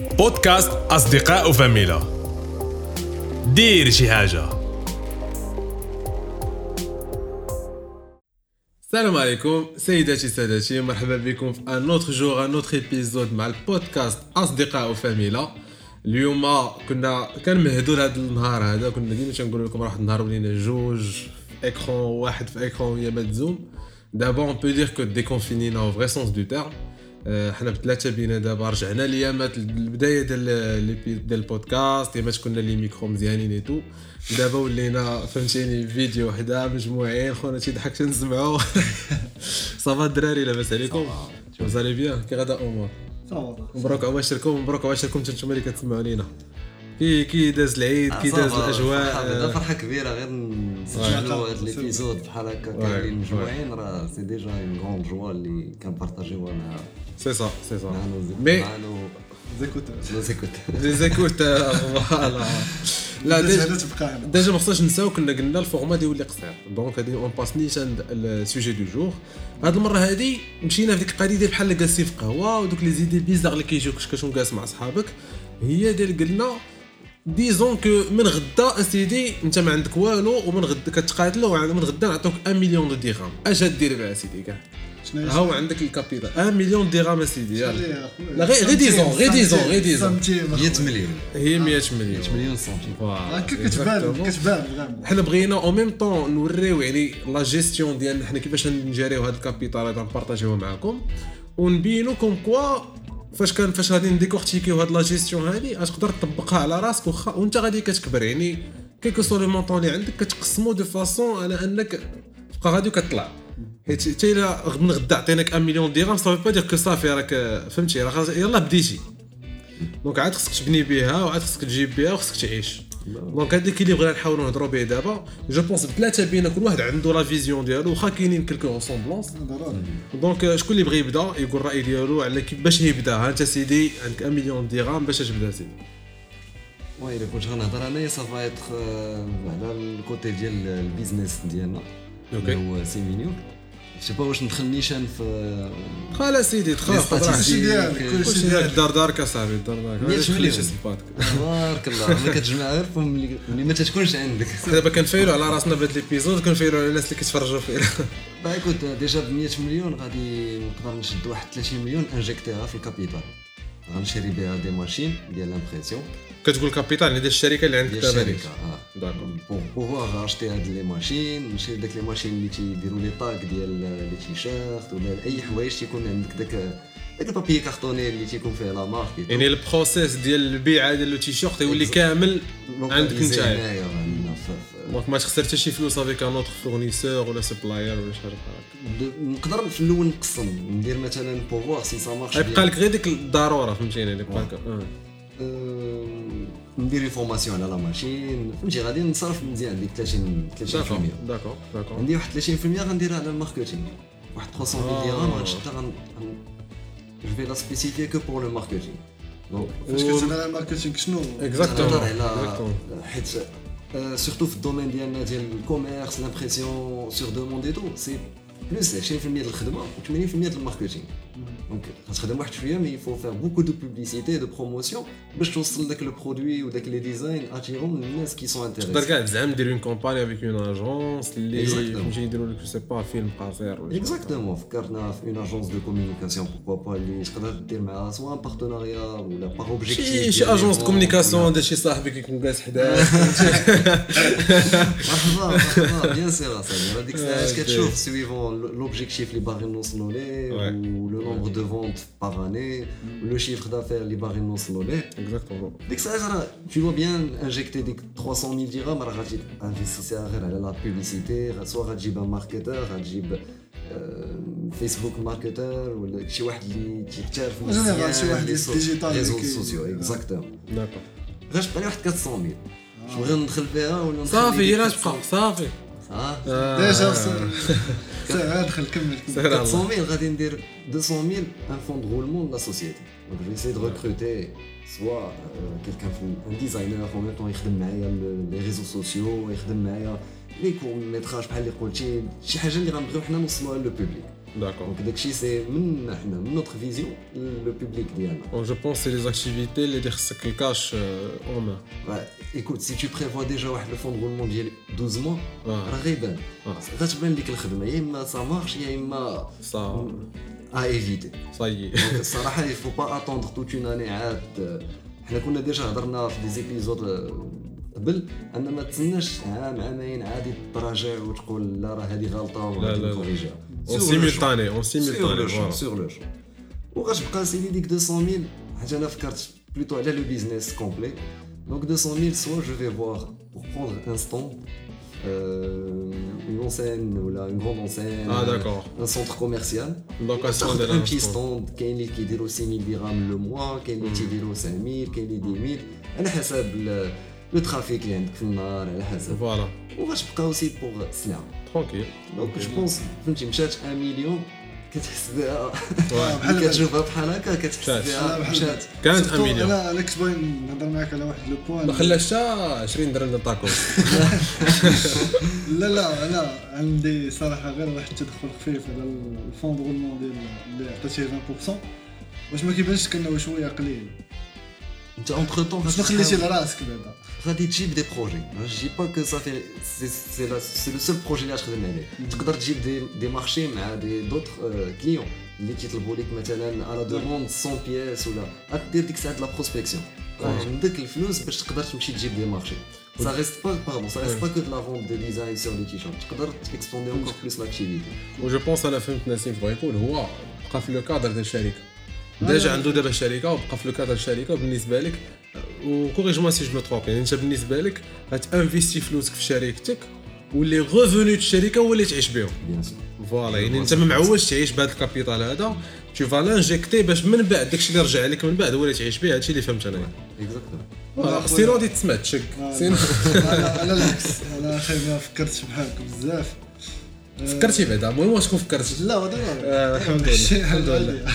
بودكاست أصدقاء وفاميلا دير شي حاجة. السلام عليكم سيداتي سادتي مرحبا بكم في un autre jour un autre épisode مع البودكاست أصدقاء وفاميلا اليوم كنا كنمهدوا لهذا النهار هذا كنا ديما تنقول لكم واحد النهار ولينا جوج في واحد في écran وهي ما تزوم. دابا on peut dire que ديكونفينينا au vrai sens du terme حنا بثلاثه بينا دابا رجعنا ليامات البداية ديال ديال البودكاست ايامات كنا les micros مزيانين et tout. دابا ولينا فهمتيني فيديو وحدة مجموعين خونا تيضحك تنسمعوا ça va الدراري لاباس عليكم. وزالي بيان كي غدا امور مبروك عواشركم مبروك عواشركم نتوما اللي كتسمعوا لينا كي كي داز العيد كي داز الأجواء. فرحة فرحة كبيرة غير نسجلوا هذا l'épisode بحال هكا كاملين مجموعين راه c'est déjà une grande joie اللي كنبارطاجيوها مع سا سي سا مع مي nos écoutes des écoutes voilà لا déjà déjà ما خصناش نساو كنا قلنا ال format يولي قصير donc هادي on passe نيشان ال sujet du jour هاد المره هادي مشينا في ديك القضية ديال بحال جالسين في قهوه ودوك les idées bizarres اللي كيجيوك كتكون جالس مع صحابك هي ديال قلنا disons que من غدا اسيدي انت ما عندك والو ومن غدا كتقاتلوا ومن غدا نعطوك 1 مليون de درهم اش دير بها اسيدي كاع ها هو عندك ال capital 1 مليون درهم اسيدي يلا لا غير غير disons غير disons غير disons 100 مليون هي 100 مليون 100 مليون سنتيم هكا كتبان كتبان حنا بغينا أو ميم طون نوريو يعني لا جيستيون ديالنا حنا كيفاش نجاريو هذا ال capital هذا نبارطاجيوه معكم ونبينو comme quoi فاش كان فاش غادي نديكورتيكيو هاد لا جيستيون هادي غتقدر تطبقها على راسك واخا وانت غادي كتكبر. يعني quel que soit le montant اللي عندك كتقسمو de façon على انك تبقى غادي وكطلع. حيت حتى إلا من غدا عطيناك 1 مليون درهم صافي pas dire que صافي راك فهمتي؟ راه يلاه بديتي. donc عاد خصك تبني بها وعاد خصك تجيب بها وخصك تعيش. donc هذاك اللي بغينا نحاولوا نهضروا به دابا je pense بثلاثه بينا كل واحد عنده la vision ديالو واخا كاينين quelques ressemblances donc شكون اللي بغى يبدا يقول الراي ديالو على كيفاش يبدا ها انت سيدي عندك 1 مليون درهم باش تبدا سيدي oui الا كنت غنهضر انايا ça va على ال côté ديال البيزنس ديالنا OK. اللي هو سيمينيور sais pas واش ندخل نيشان في خلاص سيدي راحتك. statistiques ديالك، كل كلشي كلشي ديالك دار دارك اصاحبي دار دارك 100 هذاك مليون. كلشي صفاتك تبارك الله ما كتجمع غير فهم اللي اللي ما تتكونش عندك دابا كنفايلوا على راسنا بهذا l'épisode كنفايلوا على الناس اللي كيتفرجوا فينا bah écoute déjà ب 100 مليون غادي نقدر نشد واحد 30 مليون انجكتيها في ال capital غنشري بها des machines ديال l'impression كتقول capital يعني ديال الشركة اللي عندك دابا الشركة. آه d'accord pour pour acheter هاد les machines نشري داك les machines اللي تيديروا les tags ديال les t-shirts ولا اي حوايج تيكون عندك داك داك ال papier cartonné اللي تيكون فيه la marque. يعني ال process ديال البيع ديال le t-shirt يولي. كامل عندك في- donc ما تخسر حتى شي فلوس avec un autre fournisseur ولا supplier ولا شي حاجة بحال نقدر في الأول نقسم ندير مثلا pour voir si ça marche يبقى لك غير ديك الضرورة فهمتيني؟ اللي بقى لك. ندير formation على la machine. فهمتي؟ غادي نصرف مزيان ديك 30 30% d'accord d'accord d'accord. عندي واحد 30% غنديرها على ال marketing. واحد 300 آه. درهم غنشدها غن je vais la spécifier que pour le marketing donc فاش كتهضر على ال marketing شنو exactement نهضر على exactement حيت surtout في ال domaine ديالنا ديال ال commerce l'impression sur demande et tout c'est plus 20% ديال الخدمه و 80% ديال ال marketing donc غتخدم واحد شوية mais il faut faire beaucoup de publicité de promotion باش توصل داك le produit وداك les designs attirants للناس qui sont تقدر intéressés كاع تزعم دير une campagne avec une agence اللي Exactement. فهمتي يديروا لك sais pas فيلم قصير ولا شي حاجة. exactement فكرنا في une agence de communication pourquoi pas اللي تقدر دير معاها soit partenariat ولا par objectif شي شي agence de communication ديال شي صاحبي كيكون جالس حداك مرحبا مرحبا bien sûr اصاحبي هذيك الساعات أوكي. كتشوف سويفون لوبجيكتيف اللي باغي نوصلوا ليه Ouais. ولو نومبر دو فونت باغ اني و le chiffre d'affaires اللي باغي نوصلوا ليه exactement ديك الساعات راه tu vois bien injecter ديك 300 000 درهم راه غادي انفيستيسيها غير على la publicité soit غتجيب un marketeur غتجيب فيسبوك marketeur ولا شي واحد اللي تيحترف général شي واحد digital réseau اللي كي- sociaux exactement d'accord غاش بقى لي واحد 400 000 شنو غير ندخل فيها ولا ندخل صافي هي ديك راه 400 تبقى صافي آه déjà سير دخل كمل. سهل الله. 400 000 غادي ندير 200 000 en fonds de roulement la société donc j'essaie de recruter soit quelqu'un في un designer en même temps يخدم معايا les réseaux sociaux يخدم معايا les courts métrages بحال اللي قلتي شي حاجة اللي غنبغيو حنا نوصلوها le public D'accord. donc داكشي c'est من حنا من notre vision le public ديالنا Donc, je pense que c'est les activités اللي خصك الكاش en main. écoute c'est tout prévois déjà واحد le fonds roulement ديال 12 mois آه. راه غيبان آه. غتبان لك الخدمه يا اما ça marche يا اما Ça, à éviter ça y est. donc الصراحه il faut pas attendre toute une année عاد حنا كنا déjà هضرنا في des épisodes قبل ان ما تسناش عام عامين عادي تراجع وتقول لا راه هذه غلطه لا، لا، وغادي لا. نكوريجيها en simultané, en simultané. Sur le champ. Ou je prends un CDD de 200 000, je plutôt aller le business complet. Donc 200 000, soit je vais voir pour prendre un stand, euh, une enseigne ou là, une grande enseigne, ah, d'accord. un centre commercial. Donc un stand Un petit stand, كاين اللي كيدير 6 000 dirhams le mois, كاين اللي كيدير 5 000, كاين اللي 10 000. le trafic اللي عندك في النهار على حسب. Voilà. وغتبقى aussi pour السلعه Tranquille. donc je pense فهمتي مشات 1 مليون كتحس بها. بحال كتشوفها بحال هكا. كتحس بها. بحال- مشات. كانت 1 مليون أنا أنا كنت باغي نهضر معاك على واحد le point ما خلاش حتى 20 درهم ديال طاكوس لا لا أنا عندي صراحة غير واحد التدخل خفيف على ال fonds de roulement ديال اللي عطيتيه 20% واش ما كيبانش كانه شوية قليل. انت entre-temps شنو خليتي لراسك بعدا غادي تجيب des projets c'est pas que صافي c'est c'est là c'est le seul projet اللي غتخدم عليه تقدر تجيب des des marchés مع des d'autres clients اللي كيطلبوا لك مثلا على demande 100 pièces ولا غدير ديك الساعة la prospection عندك الفلوس باش تقدر تمشي تجيب des marchés ça reste pas pardon ça reste pas que de la vente de design sur des t-shirts تقدر ت expandi encore plus l'activité و je pense أنا فهمت نسيم بغا يقول هو بقى في le cadre ديال الشركة déjà عنده دابا شركه وبقى في le cadre الشركة وبالنسبة لك. و corrige-moi si je me trompe يعني انت بالنسبة لك غت investi فلوسك في شركتك و les revenus الشركة هو اللي تعيش بهم. voilà يعني انت ما معودش تعيش بهذا ال capital هذا. tu vas l'injecter باش من بعد داكشي اللي رجع لك من بعد هو اللي تعيش به هادشي اللي فهمت انايا sinon غادي تسمع تشك sinon أنا أنا العكس. أنا أخي ما فكرتش بحالك بزاف. فكرتي بعدا المهم واش كون فكرت لا هذا آه، الحمد لله. الحمد لله.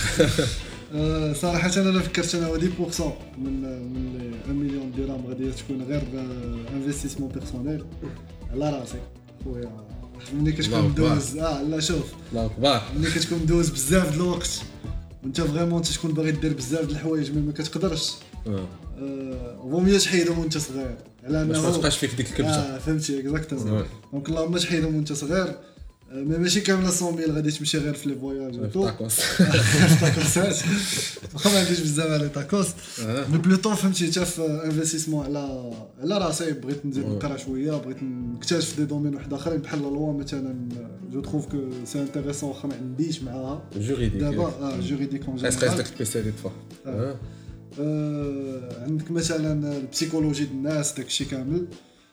آه، صراحة أنا فكرت أنا 10% من من 1 مليون درهم غادي تكون غير investissement personnel على راسي. خويا ملي كتكون. دوز آه لا شوف. الله ملي كتكون دوز بزاف د الوقت وأنت vraiment تكون باغي دير بزاف د الحوايج mais ما كتقدرش. آه. آه، تحيدهم وأنت صغير. على باش ما أنه تبقاش فيك ديك الكبشه آه فهمتي exactement. donc اللهم تحيدهم وأنت صغير. آه، mais ماشي كامله 100 غادي تمشي غير في les voyages في et tout tacos تاكوسات واخا ما عنديش بزاف على tacos. mais plutôt فهمتي حتى في investissement على على راسي بغيت نزيد نقرا شوية بغيت نكتشف des domaines واحد اخرين بحال la loi مثلا je trouve que c'est intéressant واخا ما عنديش معاها juridique دابا آه juridique en général داك ال spécialité عندك مثلا ال psychologie ديال الناس داكشي كامل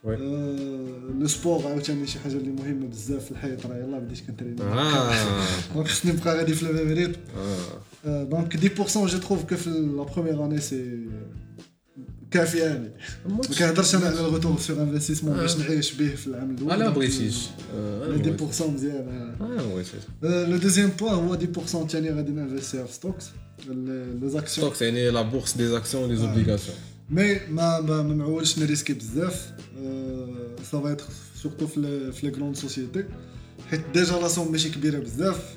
le sport عاوتاني شي حاجة اللي مهمة بزاف في الحياة راه يلاه بديت كنتريني. donc خصني نبقى غادي في le même rythme donc 10% je trouve que في la première année c'est كافيه يعني. ما كنهضرش أنا على ال retour sur investissement باش نعيش به في العام الأول. أنا بغيتيش آه، أنا لا بغيت. 10% مزيان آه، أنا بغيتيش le deuxième point هو 10% الثاني غادي ن investi ها في stocks les actions stocks يعني la bourse des actions les obligations mais ما ما ما معولش ن risqué بزاف ça va être surtout في les grandes sociétés حيت déjà la somme ماشي كبيره بزاف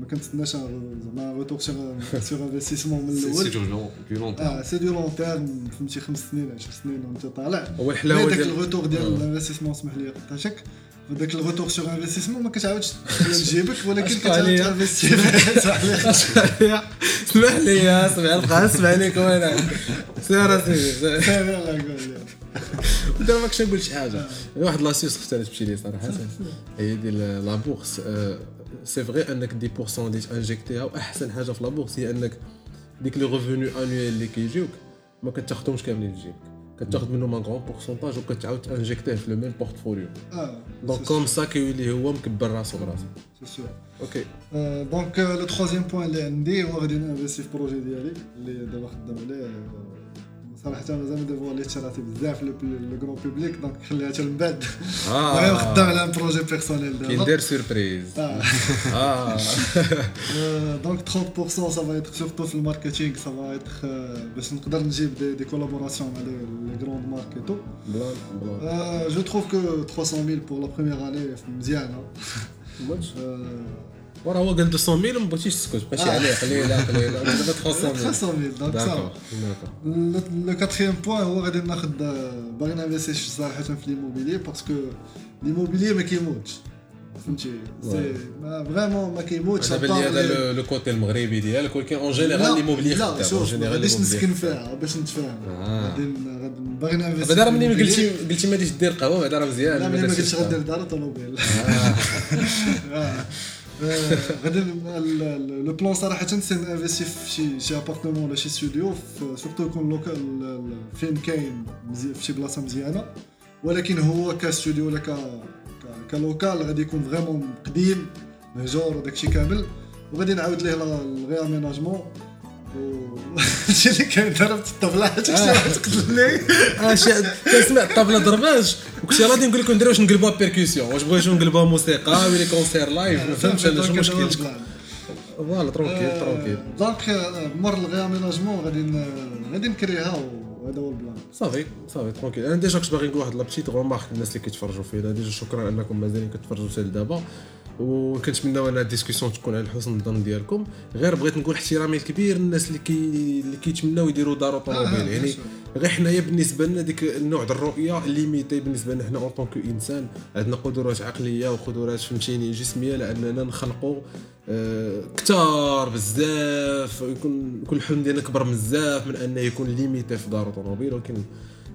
ما كنتسناش زعما retour sur سور انفستيسمون من سي الأول دو لون دو لون آه سي دو لون تيرم فهمتي خمس سنين 10 سنين وانت طالع هو الحلاوه داك ديال الغوتور ديال آه. الانفستيسمون اسمح لي قطعتك داك الغوتور سور انفستيسمون ما كتعاودش تجيبك ولكن كتعاود عليا. تانفيستي اسمح لي اسمع القى اسمع لكم أنا سير اسيدي لا قول لي دابا ماكش نقول شي حاجة. واحد لاسيوس اختارت تمشي لي صراحة. هي ديال لا بورس. آه، c'est vrai انك 10% اللي ت injecti ها واحسن حاجة في la bourse هي انك ديك les revenus annuels اللي كيجيوك ما كتاخذهمش كاملين في جيبك كتاخذ منهم un grand pourcentage وكتعاود ت injecti ه في le même portfolio آه donc comme ça كيولي هو مكبر راسو براسو c'est sûr OK donc le troisième point اللي عندي هو غادي ن investi في projet ديالي اللي دابا خدام عليه آه، صراحة مازال ما dévoilé تش راسي بزاف le public donc خليها حتى من بعد. المهم خدام على un projet personnel دابا. كيندير surprise آه. آه. Euh, donc 30% ça va être surtout في ال marketing va être euh, باش نقدر نجيب des, collaborations مع les grandes marques plan Euh, je trouve que 300 000 pour la première année مزيانة. وراه هو قال 200 ما بغيتيش تسكت. ماشي عليه خليه خليه دابا 300 300 donc d'accord صافي le quatrième point هو غادي ناخذ باغي ن investi صراحة في l'immobilier parce que l'immobilier ما كيموتش. فهمتي؟ c'est vraiment ما كيموتش أنا باللي هذا le côté المغربي ديالك ولكن en général l'immobilier لا شوف غاديش نسكن فيها باش نتفاهم. غادي باغي ن investi بعدا راه ملي قلتي قلتي ما غاديش دير قهوة بعدا راه مزيان لا ما قلتش غدير دار طوموبيل غادي le plan صراحة c'est investir في شي appartement ولا شي studio surtout يكون local فين كاين في شي بلاصه مزيانه ولكن هو كاستوديو ولا ك local غادي يكون vraiment قديم مهجور وداكشي كامل وغادي نعاود ليه ال réaménagement هادشي اللي كان ضربت الطبلة؟ حتى تقتلني كنسمع الطبله ضرباش. وكنت راضي نقول لكم ندير واش نقلبوها percussion واش بغيتو نقلبوها موسيقى ولا concert live ما فهمتش أنا شنو المشكل voilà tranquille tranquille donc مر الغياميناجمون غادي غادي نكريها وهذا هو البلان. صافي صافي tranquille أنا déjà كنت باغي نقول واحد لا بتيت غومارك الناس اللي كيتفرجوا فينا déjà شكرا أنكم مازالين كتفرجوا حتى لدابا وكنتمناو ان ال discussion تكون على حسن الظن ديالكم. غير بغيت نقول احترامي الكبير للناس اللي كي اللي كيتمناو يديروا دار اوتوموبيل آه يعني غير حنايا بالنسبة لنا ديك النوع ديال الرؤية limitée بالنسبة لنا حنا en tant que انسان عندنا قدرات عقلية وقدرات فهمتيني جسمية لأننا نخلقوا آه كثار بزاف. يكون يكون الحلم ديالنا كبر بزاف من أنه يكون limité في دار automobile ولكن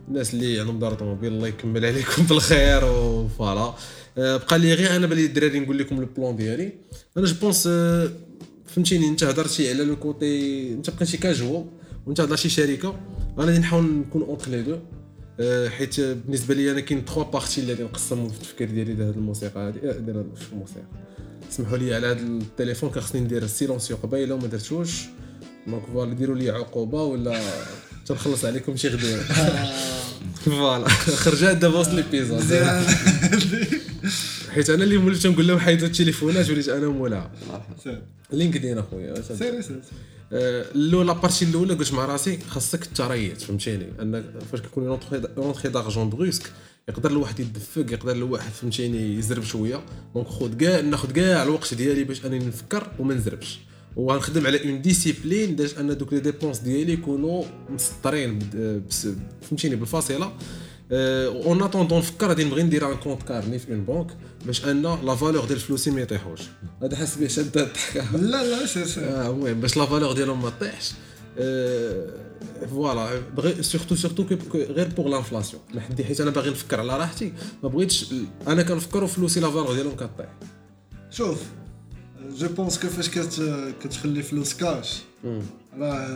الناس اللي عندهم دار automobile الله يكمل عليكم بالخير. و voilà. آه، بقى لي غير أنا بالي الدراري نقول لكم البلان ديالي. أنا je pense آه، فهمتيني أنت هضرتي على le côté أنت بقيتي كاجوال وأنت هضر شي شركة أنا غادي نحاول نكون entre les deux حيت بالنسبة لي أنا كاين trois parties اللي غادي نقسمهم في التفكير ديالي لهاد الموسيقى هادي آه، ديال الموسيقى. سمحوا لي على هذا التليفون كان خصني ندير ال silencieux قبيله وما درتوش. donc voilà ديروا لي عقوبة ولا تنخلص عليكم شي غدوه voilà خرجت دابا وسط l'épisode حيت أنا اللي وليت تنقول لهم حيدوا التليفونات وليت أنا مولاها لينكدين اخويا سيري سيري الاولى partie الأولى قلت مع راسي خاصك تريت فهمتيني؟ أن فاش كيكون entrée d'argent brusque يقدر الواحد يدفق يقدر الواحد فهمتيني يزرب شوية. donc خذ كاع ناخذ كاع الوقت ديالي باش انني نفكر وما نزربش. وغنخدم على une discipline باش أن دوك les dépenses ديالي يكونوا مسطرين فهمتيني بالفاصلة. en attendant نفكر غادي نبغي ندير un compte carnet في une banque باش أن la valeur ديال فلوسي ما يطيحوش. هذا حاس به شاد الضحكه لا لا si si آه المهم باش la valeur ديالهم ما طيحش voilà surtout surtout غير pour l'inflation لحد حيت أنا باغي نفكر على راحتي. ما بغيتش أنا كنفكر وفلوسي la valeur ديالهم كطيح. شوف je pense que فاش كتخلي فلوس كاش راه لا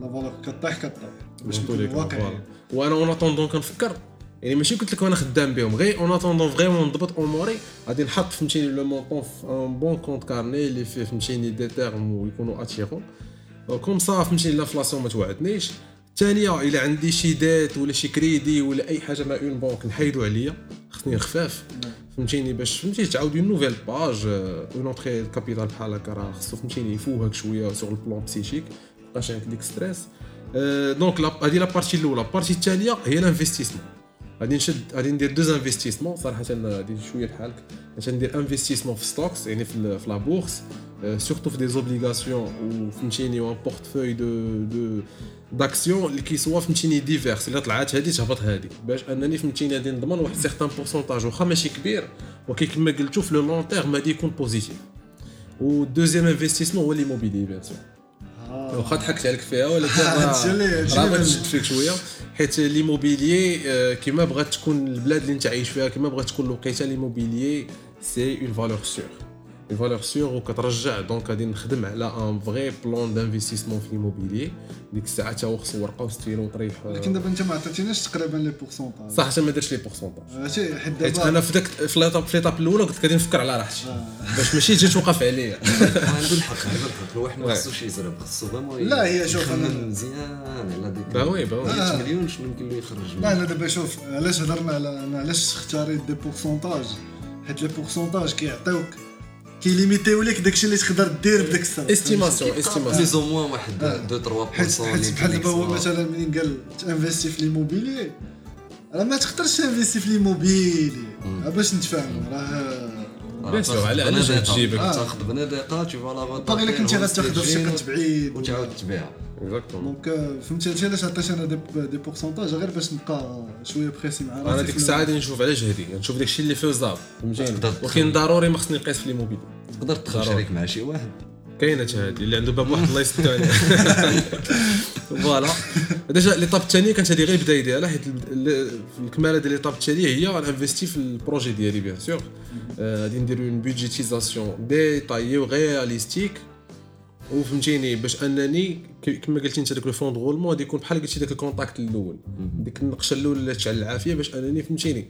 فالور كطيح كطيح باش نكون واقعي وأنا en attendant كنفكر يعني ماشي قلت لك أنا خدام بهم غير en attendant vraiment نضبط اموري غادي نحط فهمتيني le montant في un bon compte carnet اللي فيه فهمتيني des termes ويكونوا attirants comme ça فهمتيني l'inflation ما توعدنيش الثانية الا عندي شي dette ولا شي كريدي ولا اي حاجة مع une banque نحيدو عليا خصني خفاف فهمتيني باش فهمتي تعاود une nouvelle page une entrée capitale بحال هكا راه خصو فهمتيني يفوهك شوية sur le plan psychique مابقاش عندك ديك stress donc هادي la partie الاولى ال partie الثانية هي ال investissement غادي نشد غادي ندير deux investissements صراحة غادي شوية بحالك غادي ندير investissement في stocks يعني في, في la bourse surtout في des obligations وفهمتيني و un portefeuille de de d'actions اللي كيسوا فهمتيني diverses اللي طلعت هادي تهبط هادي باش انني فهمتيني غادي نضمن واحد certain pourcentage واخا ماشي كبير ولكن كما قلتو في le long terme غادي يكون positif و deuxième investissement هو l'immobilier bien sûr واخا ضحكت عليك فيها ولكن راه بغيت نشد فيك شوية حيت l'immobilier كيما بغات تكون البلاد اللي انت عايش فيها كيما بغات تكون الوقيته l'immobilier c'est une valeur sûre une valeur sûre وكترجع donc غادي نخدم على un vrai plan d'investissement في l'immobilier ديك الساعة تا هو خصو ورقه وستيلو وطريح لكن دابا انت ما عطيتيناش تقريبا les pourcentages صح حتى ما درتش les pourcentages ماشي حيت أنا في داك في l'étape في l'étape الأولى كنت غادي نفكر على راحتي. باش ماشي تجي توقف عليا. عنده الحق عنده الحق. الواحد ما خصوش يزرب خصو vraiment لا هي شوف أنا مزيان على ديك bah oui bah oui 100 مليون شنو يمكن له يخرج لا أنا دابا شوف علاش هضرنا على علاش اختاريت دي بورسونتاج حيت لي بورسونتاج كيعطيوك كيليميتيو لك داكشي اللي تقدر دير بداك الساعة. استيماسيون استيماسيون. بليز أو موان واحد 2 3% حيت حيت بحال دابا هو مثلا منين قال تانفيستي في ليموبيلي راه ما تقدرش تانفيستي في ليموبيلي. باش نتفاهموا راه بيان سور على علاش تجيبك؟ تاخذ بنادقة vas la باغي إلا كنتي غتاخذها في شي قد بعيد وتعاود تبيعها exactement donc فهمتي هادشي علاش عطيت أنا des, pourcentages غير باش نبقى شوية précis مع راسي أنا ديك الساعة غادي نشوف على جهدي نشوف داكشي اللي faisable فهمتيني؟ ولكن ضروري ما خصني نقيس في l'immobilier تقدر تدخل شريك مع شي واحد. كاينة هذه اللي عنده باب واحد الله يستر عليه. voilà déjà l'étape الثانية كانت هذه غير البدايه ديالها حيت في الكمالة ديال l'étape الثانية هي غن investi في ال projet ديالي bien sûr غادي ندير une budgétisation détaillée و réaliste وفهمتيني باش انني كما قلتي انت داك ال fonds de roulement غادي يكون بحال قلتي داك ال contact الأول. ديك النقشة الأولى اللي تشعل العافية باش انني فهمتيني.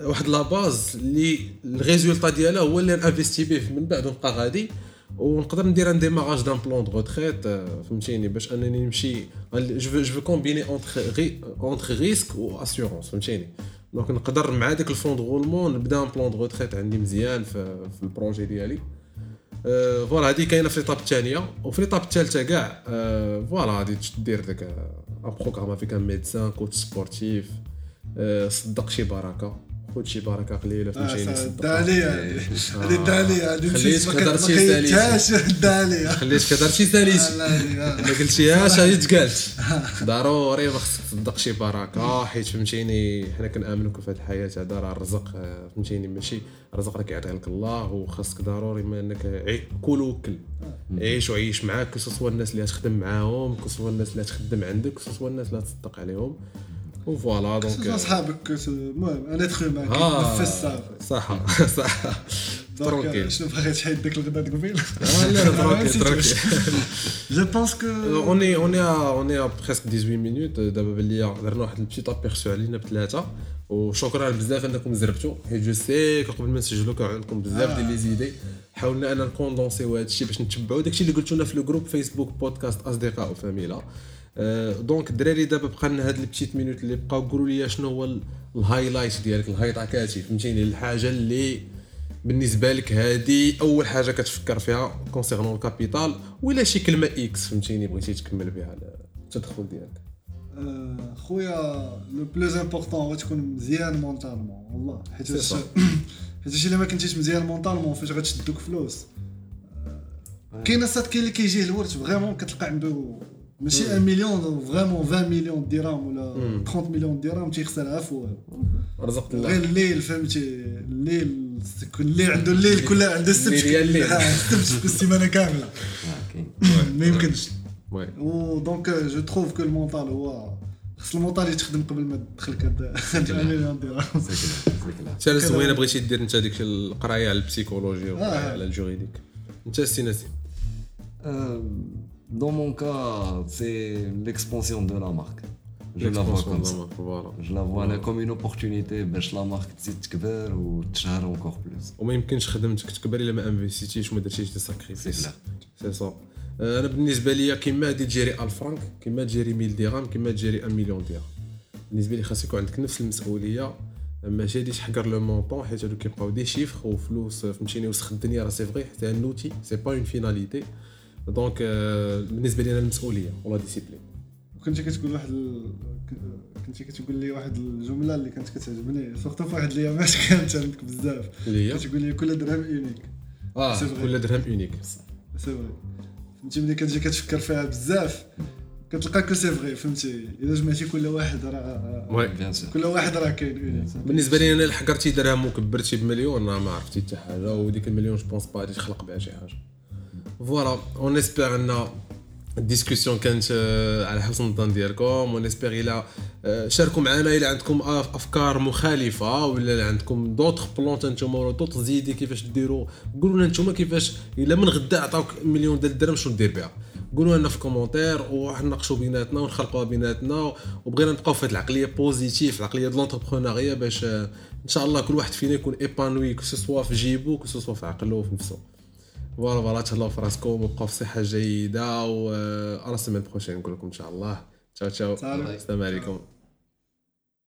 واحد la base اللي ال résultat ديالها هو اللي investi به من بعد ونبقى غادي. ونقدر ندير un démarrage d'un plan de retraite فهمتيني باش انني نمشي je je combinais entre entre risque و assurance فهمتيني. donc نقدر مع داك ال fonds de roulement نبدا un plan de retraite عندي مزيان في, في ال projet ديالي. voilà هذه كاينة في l'étape الثانية وفي l'étape الثالثه كاع voilà غادي دير داك un programme avec un médecin coach sportif صدق شي بركة. خذ شي بركه قليله فهمتيني الدالية هذه الدالية هذه خليتك هضرتي ساليتي الدالية. خليتك هضرتي ساليتي ما قلتيهاش هذه تقالت ضروري خصك تصدق شي بركه حيت فهمتيني حنا كنامنوا في هذه الحياة هذا راه الرزق. فهمتيني ماشي. الرزق راك يعطيه لك الله وخاصك ضروري ما انك كول وكل. عيش وعيش معاك كسوا الناس اللي تخدم معاهم كسوا الناس اللي تخدم عندك كسوا الناس اللي تصدق عليهم. و voilà donc اصحابك المهم أنا ادخل معاك نفس صح صح. tranquille شنو باغي تحيد ديك الغدا قبيل لا لا tranquille tranquille je pense que on est on est on est presque 18 minutes دابا باللي درنا واحد ال petit aperçu علينا بثلاثه وشكرا بزاف انكم زربتوا حيت je sais قبل ما نسجلوا كان عندكم بزاف ديال les idées حاولنا ان ن condensé و هذا الشيء باش نتبعوا داكشي اللي قلتو لنا في ال groupe فيسبوك بودكاست اصدقاء وفاميلا donc الدراري دابا بقى لنا هاد ال petites minutes اللي بقاو قولوا لي شنو هو ال highlight ديالك الهايطاكاتي فهمتيني؟ الحاجة اللي بالنسبة لك هادي أول حاجة كتفكر فيها concernant ال capital ولا شي كلمة X فهمتيني؟ بغيتي تكمل بها التدخل ديالك. خويا le plus important هو تكون مزيان mentalement والله. حيت حيت الا ما كنتيش مزيان mentalement فاش غتشدوك فلوس. كاين السات كاين اللي كيجيه الورث vraiment كتلقى عنده ماشي 1 مليون vraiment 20 مليون درهم ولا 30 مليون درهم تيخسرها في والو رزقت الله غير الليل فهمتي الليل الليل عنده الليل كله عنده السبت السبت السيمانه كامله ما يمكنش و donc je trouve que ال mental هو خص ال mental يتخدم قبل ما تدخلك هاد مليون درهم حتى زوينه بغيتي دير انت ديك القرايه على ال psychologie وعلى ال juridique انت سي نسيم Dans mon cas, c'est l'expansion de la marque. Je la vois comme ça. Je la vois voilà. comme une opportunité باش la marque تزيد تكبر وتشهر encore plus وما يمكنش خدمتك تكبر إلا ما investi تيش وما درتيش des sacrifices سي سا أنا بالنسبة ليا كيما غادي ت gérer 1000 فرانك كيما ت gérer 1000 درهم كيما ت gérer 1 مليون درهم. بالنسبة لي خاص يكون عندك نفس المسؤولية ماشي غادي تحقر le montant حيت هادو كيبقاو des chiffres وفلوس فهمتيني وسخ الدنيا راه c'est vrai حتى un outil c'est pas une finalité donc بالنسبة لي أنا المسؤولية و la discipline كنت كتقول واحد ال... كنت كتقول لي واحد الجملة اللي كانت كتعجبني surtout في واحد الايامات كانت عندك بزاف. اللي هي؟ كتقول لي كل درهم unique آه كل درهم unique c'est vrai فهمتي ملي كتجي كتفكر فيها بزاف كتلقى que c'est vrai فهمتي؟ إلا جمعتي كل واحد راه كل واحد راه كاين unique بالنسبة لي أنا اللي حقرتي درهم وكبرتي بمليون ما عرفتي حتى حاجة وديك المليون je pense pas غادي تخلق بها شي حاجة. voilà on espère ان ال discussion كانت على حسن الظن ديالكم. on espère إلى شاركوا معنا إلى عندكم أفكار مخالفة ولا عندكم d'autres plans نتوما ولا d'autres idées كيفاش ديروا. قولوا لنا نتوما كيفاش إلا من غدا عطاوك مليون ديال الدرهم شنو دير بها. قولوا لنا في commentaires ونناقشوا بيناتنا ونخلقوها بيناتنا وبغينا نبقاو في هذه العقلية positive العقلية ديال l'entrepreneuriat باش إن شاء الله كل واحد فينا يكون épanoui que ce soit في جيبو que ce soit في عقله وفي نفسه. voilà voilà تهلاو في راسكم وبقاو في صحة جيدة و على ال semaine prochaine نقول لكم إن شاء الله. تشاو تشاو. السلام عليكم.